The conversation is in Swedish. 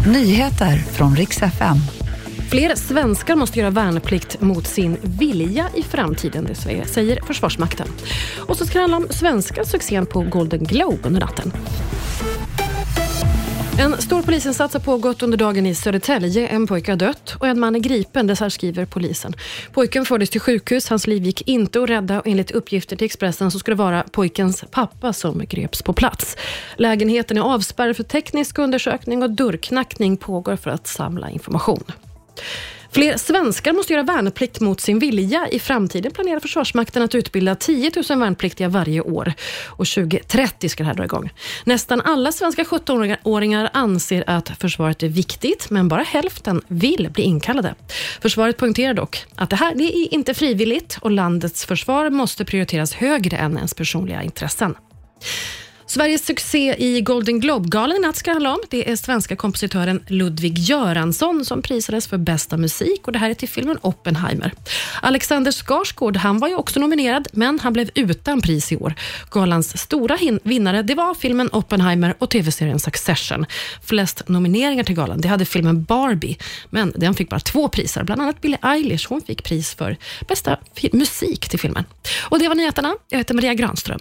Nyheter från riks FM. Fler svenskar måste göra värnplikt mot sin vilja i framtiden, det säger Försvarsmakten. Och så ska det handla om svenska succén på Golden Globe under natten. En stor polisinsats har pågått under dagen i Södertälje. En pojke har dött och en man är gripen, det här skriver polisen. Pojken fördes till sjukhus, hans liv gick inte att rädda och enligt uppgifter till Expressen så skulle det vara pojkens pappa som greps på plats. Lägenheten är avspärrad för teknisk undersökning och dörrknackning pågår för att samla information. Fler svenskar måste göra värnplikt mot sin vilja. I framtiden planerar Försvarsmakten att utbilda 10 000 värnpliktiga varje år. Och 2030 ska det här dra igång. Nästan alla svenska 17-åringar anser att försvaret är viktigt, men bara hälften vill bli inkallade. Försvaret poängterar dock att det här det är inte frivilligt och landets försvar måste prioriteras högre än ens personliga intressen. Sveriges succé i Golden Globe-galan i natt ska handla om. Det är svenska kompositören Ludvig Göransson som prisades för bästa musik och det här är till filmen Oppenheimer. Alexander Skarsgård han var ju också nominerad, men han blev utan pris i år. Galans stora vinnare det var filmen Oppenheimer och tv-serien Succession. Flest nomineringar till galan det hade filmen Barbie, men den fick bara två priser. Bland annat Billie Eilish hon fick pris för bästa musik till filmen. Och Det var nyheterna. Jag heter Maria Granström.